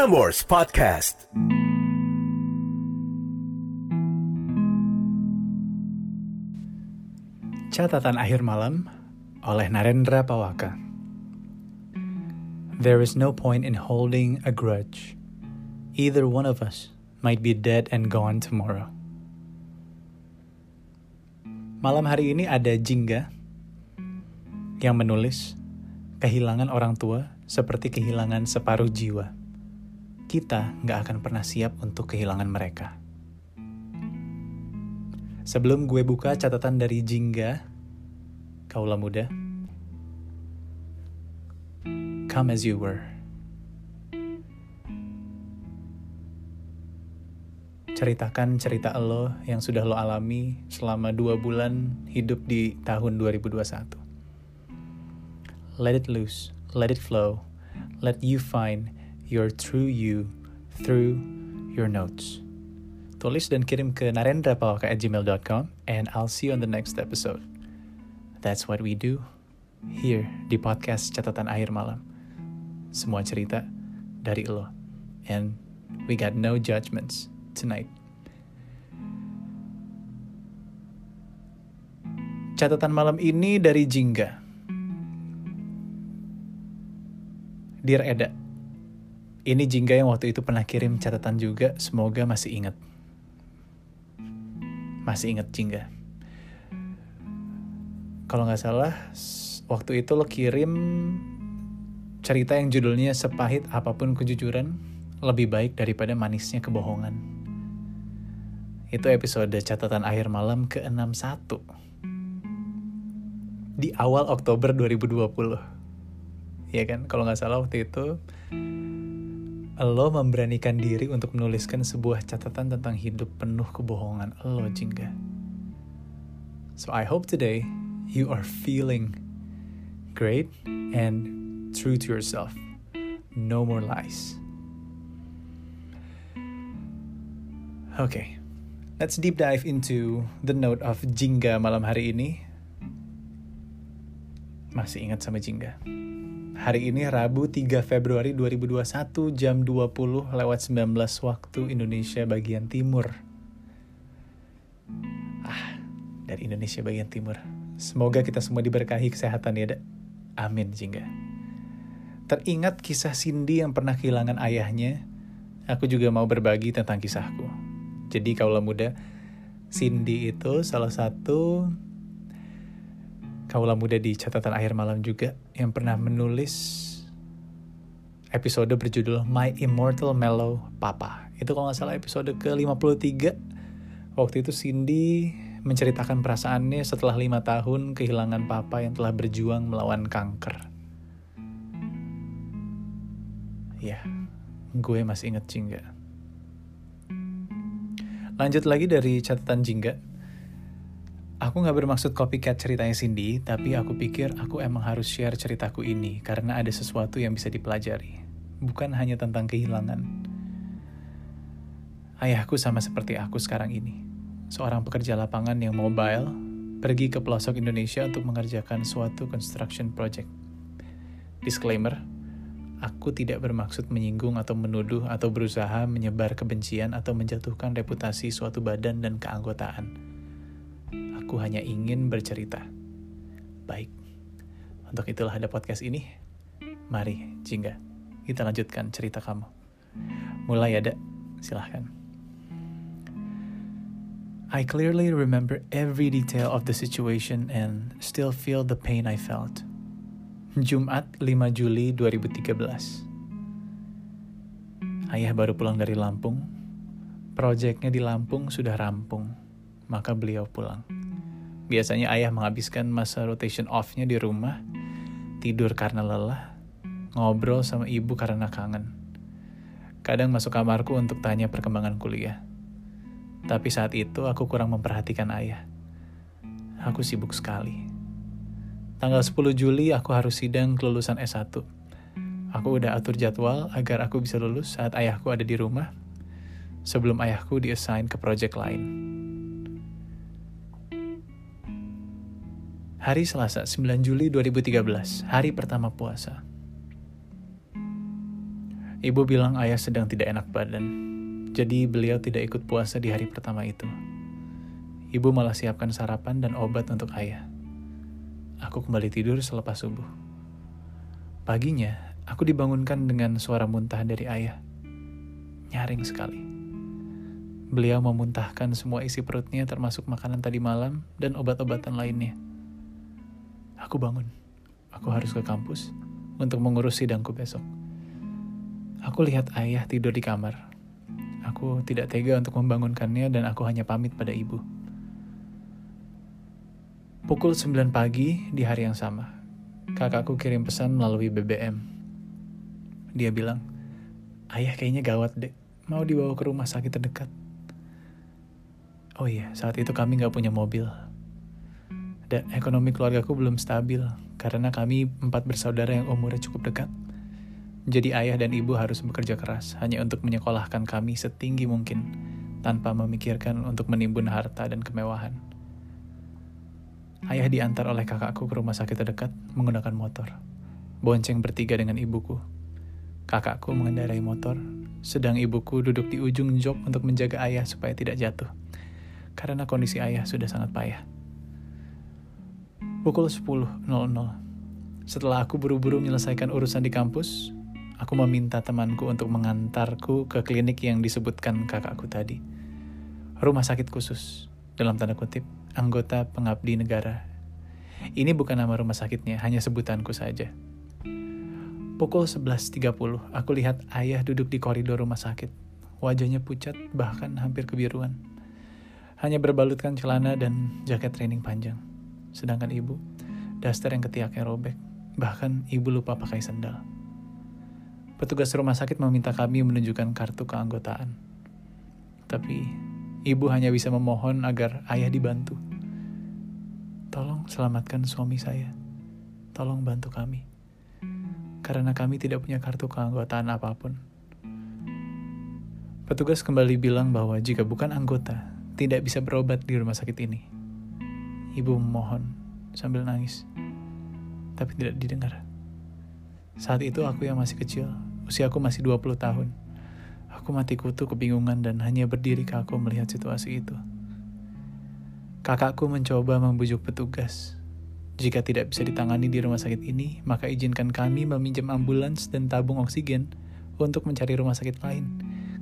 Prambors Podcast. Catatan akhir malam oleh Narendra Pawaka. There is no point in holding a grudge. Either one of us might be dead and gone tomorrow. Malam hari ini ada Jingga yang menulis kehilangan orang tua seperti kehilangan separuh jiwa. Kita nggak akan pernah siap untuk kehilangan mereka. Sebelum gue buka catatan dari Jingga, kaulah muda, come as you were. Ceritakan cerita lo yang sudah lo alami selama dua bulan hidup di tahun 2021. Let it loose, let it flow, let you find your true you through your notes. Tulis dan kirim ke narendrapawaka@gmail.com and I'll see you on the next episode. That's what we do here di podcast Catatan Akhir Malam. Semua cerita dari lo. And we got no judgments tonight. Catatan malam ini dari Jingga. Dear Eda, ini Jingga yang waktu itu pernah kirim catatan juga, semoga masih ingat. Masih ingat Jingga. Kalau nggak salah, waktu itu lo kirim cerita yang judulnya sepahit apa pun kejujuran, lebih baik daripada manisnya kebohongan. Itu episode catatan akhir malam ke-61. Di awal Oktober 2020. Ya kan, kalau nggak salah waktu itu lo memberanikan diri untuk menuliskan sebuah catatan tentang hidup penuh kebohongan lo, Jingga. So I hope today you are feeling great and true to yourself. No more lies. Okay, let's deep dive into the note of Jingga malam hari ini. Masih ingat sama Jingga? Hari ini Rabu 3 Februari 2021 jam 20 lewat 19 waktu Indonesia bagian timur. Ah, dari Indonesia bagian timur. Semoga kita semua diberkahi kesehatan ya, Dak. Amin, Jingga. Teringat kisah Cindy yang pernah kehilangan ayahnya, aku juga mau berbagi tentang kisahku. Jadi kaulah muda, Cindy itu salah satu kaulah muda di catatan akhir malam juga yang pernah menulis episode berjudul My Immortal Mellow Papa. Itu kalau nggak salah episode ke-53. Waktu itu Cindy menceritakan perasaannya setelah lima tahun kehilangan papa yang telah berjuang melawan kanker. Ya, gue masih inget Jingga. Lanjut lagi dari catatan Jingga. Aku gak bermaksud copycat ceritanya Cindy, tapi aku pikir aku emang harus share ceritaku ini karena ada sesuatu yang bisa dipelajari. Bukan hanya tentang kehilangan. Ayahku sama seperti aku sekarang ini. Seorang pekerja lapangan yang mobile, pergi ke pelosok Indonesia untuk mengerjakan suatu construction project. Disclaimer, aku tidak bermaksud menyinggung atau menuduh atau berusaha menyebar kebencian atau menjatuhkan reputasi suatu badan dan keanggotaan Aku hanya ingin bercerita. Baik, untuk itulah ada podcast ini. Mari, Jingga, kita lanjutkan cerita kamu. Mulai ada, silahkan. I clearly remember every detail of the situation and still feel the pain I felt. Jumat 5 Juli 2013. Ayah baru pulang dari Lampung. Proyeknya di Lampung sudah rampung, maka beliau pulang. Biasanya ayah menghabiskan masa rotation off-nya di rumah, tidur karena lelah, ngobrol sama ibu karena kangen. Kadang masuk kamarku untuk tanya perkembangan kuliah. Tapi saat itu aku kurang memperhatikan ayah. Aku sibuk sekali. Tanggal 10 Juli aku harus sidang kelulusan S1. Aku udah atur jadwal agar aku bisa lulus saat ayahku ada di rumah, sebelum ayahku diassign ke project lain. Hari Selasa, 9 Juli 2013, hari pertama puasa. Ibu bilang ayah sedang tidak enak badan, jadi beliau tidak ikut puasa di hari pertama itu. Ibu malah siapkan sarapan dan obat untuk ayah. Aku kembali tidur selepas subuh. Paginya, aku dibangunkan dengan suara muntah dari ayah. Nyaring sekali. Beliau memuntahkan semua isi perutnya termasuk makanan tadi malam dan obat-obatan lainnya. Aku bangun. Aku harus ke kampus untuk mengurus sidangku besok. Aku lihat ayah tidur di kamar. Aku tidak tega untuk membangunkannya dan aku hanya pamit pada ibu. Pukul 9 pagi di hari yang sama, kakakku kirim pesan melalui BBM. Dia bilang, ayah kayaknya gawat dek, mau dibawa ke rumah sakit terdekat. Oh iya, saat itu kami gak punya mobil. Dan ekonomi keluargaku belum stabil, karena kami empat bersaudara yang umurnya cukup dekat. Jadi ayah dan ibu harus bekerja keras hanya untuk menyekolahkan kami setinggi mungkin tanpa memikirkan untuk menimbun harta dan kemewahan. Ayah diantar oleh kakakku ke rumah sakit terdekat menggunakan motor. Bonceng bertiga dengan ibuku. Kakakku mengendarai motor, sedang ibuku duduk di ujung jok untuk menjaga ayah supaya tidak jatuh. Karena kondisi ayah sudah sangat payah. Pukul 10.00. Setelah aku buru-buru menyelesaikan urusan di kampus, Aku meminta temanku untuk mengantarku ke klinik yang disebutkan kakakku tadi. Rumah sakit khusus, dalam tanda kutip, anggota pengabdi negara. Ini bukan nama rumah sakitnya, hanya sebutanku saja. Pukul 11.30, aku lihat ayah duduk di koridor rumah sakit. Wajahnya pucat, bahkan hampir kebiruan. Hanya berbalutkan celana dan jaket training panjang. Sedangkan ibu, daster yang ketiaknya robek. Bahkan ibu lupa pakai sandal. Petugas rumah sakit meminta kami menunjukkan kartu keanggotaan. Tapi, ibu hanya bisa memohon agar ayah dibantu. Tolong selamatkan suami saya. Tolong bantu kami. Karena kami tidak punya kartu keanggotaan apa pun. Petugas kembali bilang bahwa jika bukan anggota, tidak bisa berobat di rumah sakit ini. Ibu memohon sambil nangis, tapi tidak didengar. Saat itu aku yang masih kecil Usiaku masih 20 tahun. Aku mati kutu kebingungan dan hanya berdiri kaku melihat situasi itu. Kakakku mencoba membujuk petugas. Jika tidak bisa ditangani di rumah sakit ini, maka izinkan kami meminjam ambulans dan tabung oksigen untuk mencari rumah sakit lain,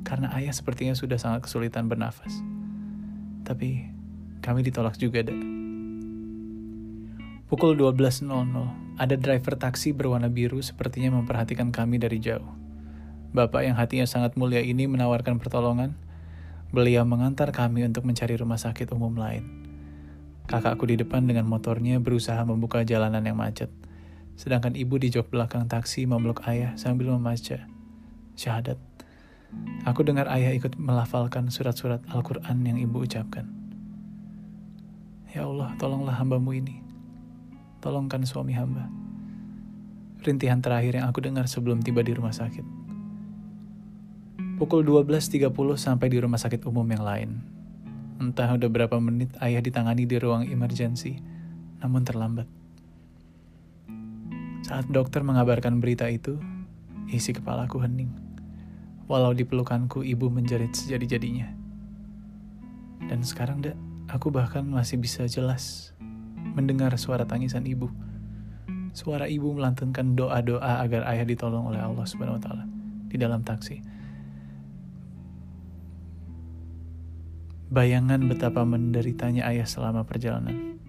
karena ayah sepertinya sudah sangat kesulitan bernafas. Tapi kami ditolak juga, Dek. Pukul 12.00, ada driver taksi berwarna biru sepertinya memperhatikan kami dari jauh. Bapak yang hatinya sangat mulia ini menawarkan pertolongan. Beliau mengantar kami untuk mencari rumah sakit umum lain. Kakakku di depan dengan motornya berusaha membuka jalanan yang macet. Sedangkan ibu di jok belakang taksi memeluk ayah sambil membaca syahadat. Aku dengar ayah ikut melafalkan surat-surat Al-Quran yang ibu ucapkan. Ya Allah, tolonglah hambamu ini tolongkan suami hamba. Rintihan terakhir yang aku dengar sebelum tiba di rumah sakit. Pukul 12.30 sampai di rumah sakit umum yang lain. Entah udah berapa menit ayah ditangani di ruang emergensi, namun terlambat. Saat dokter mengabarkan berita itu, isi kepalaku hening. Walau di pelukanku ibu menjerit sejadi-jadinya. Dan sekarang, dak, aku bahkan masih bisa jelas mendengar suara tangisan ibu. Suara ibu melantunkan doa-doa agar ayah ditolong oleh Allah Subhanahu wa taala di dalam taksi. Bayangan betapa menderitanya ayah selama perjalanan.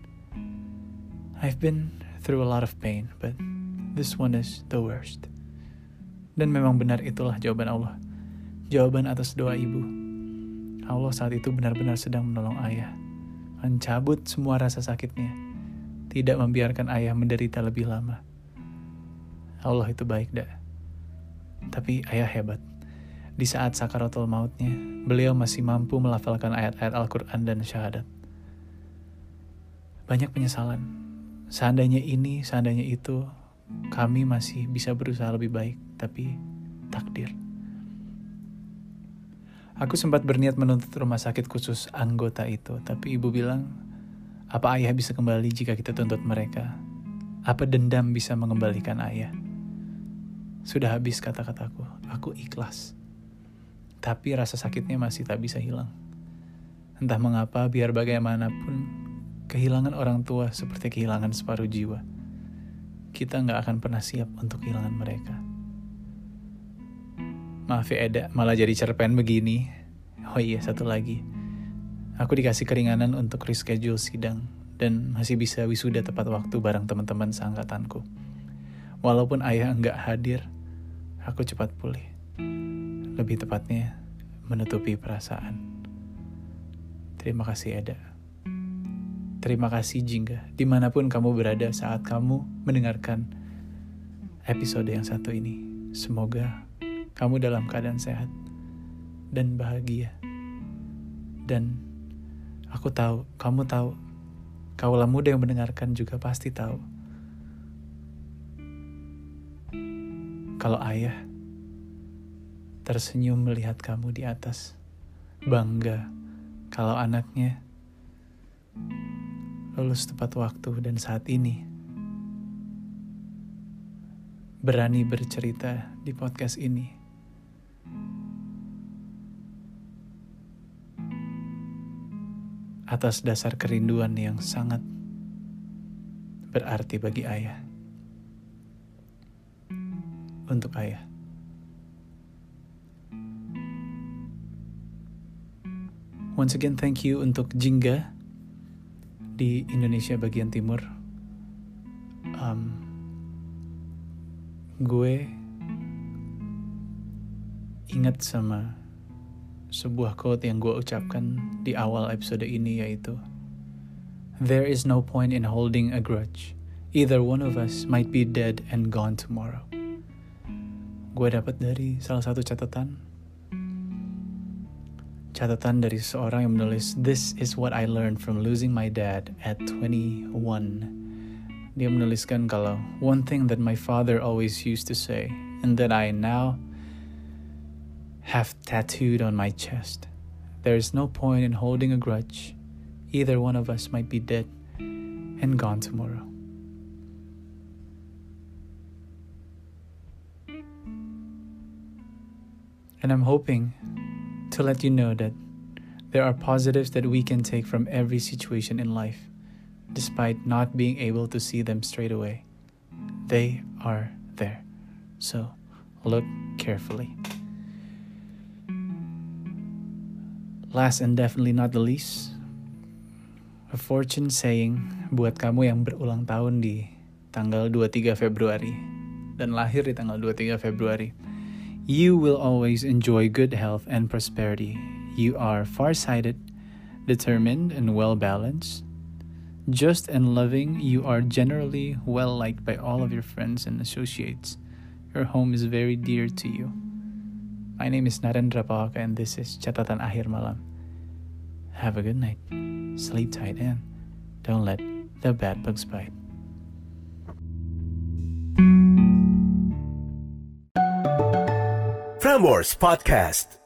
I've been through a lot of pain, but this one is the worst. Dan memang benar itulah jawaban Allah. Jawaban atas doa ibu. Allah saat itu benar-benar sedang menolong ayah. Mencabut semua rasa sakitnya tidak membiarkan ayah menderita lebih lama. Allah itu baik dah. Tapi ayah hebat. Di saat sakaratul mautnya, beliau masih mampu melafalkan ayat-ayat Al-Quran dan syahadat. Banyak penyesalan. Seandainya ini, seandainya itu, kami masih bisa berusaha lebih baik, tapi takdir. Aku sempat berniat menuntut rumah sakit khusus anggota itu, tapi ibu bilang apa ayah bisa kembali jika kita tuntut mereka? Apa dendam bisa mengembalikan ayah? sudah habis kata-kataku. Aku ikhlas. Tapi rasa sakitnya masih tak bisa hilang. Entah mengapa, biar bagaimanapun, kehilangan orang tua seperti kehilangan separuh jiwa. Kita nggak akan pernah siap untuk kehilangan mereka. Maaf ya Eda, malah jadi cerpen begini. Oh iya, satu lagi. Aku dikasih keringanan untuk reschedule sidang dan masih bisa wisuda tepat waktu bareng teman-teman seangkatanku. Walaupun ayah nggak hadir, aku cepat pulih. Lebih tepatnya, menutupi perasaan. Terima kasih Eda. Terima kasih Jingga, di mana pun kamu berada saat kamu mendengarkan episode yang satu ini. Semoga kamu dalam keadaan sehat dan bahagia. Dan aku tahu, kamu tahu, kaulah muda yang mendengarkan juga pasti tahu Kalau ayah tersenyum melihat kamu di atas, bangga kalau anaknya lulus tepat waktu dan saat ini berani bercerita di podcast ini. Atas dasar kerinduan yang sangat berarti bagi ayah untuk ayah. Once again, thank you untuk Jingga di Indonesia bagian timur. Um, gue ingat sama sebuah quote yang gue ucapkan di awal episode ini yaitu There is no point in holding a grudge. Either one of us might be dead and gone tomorrow. Gue dapat dari salah satu catatan. Catatan dari seorang yang menulis This is what I learned from losing my dad at 21 dia menuliskan kalau one thing that my father always used to say and that I now have tattooed on my chest there is no point in holding a grudge either one of us might be dead and gone tomorrow And I'm hoping to let you know that there are positives that we can take from every situation in life, despite not being able to see them straight away. They are there. So look carefully. Last and definitely not the least, a fortune saying buat kamu yang berulang tahun di tanggal 23 Februari dan lahir di tanggal 23 Februari. You will always enjoy good health and prosperity. You are farsighted, determined, and well balanced. Just and loving, you are generally well liked by all of your friends and associates. Your home is very dear to you. My name is Narendra Pawaka, and this is Catatan Akhir Malam. Have a good night, sleep tight, and don't let the bad bugs bite. Frameworks Podcast.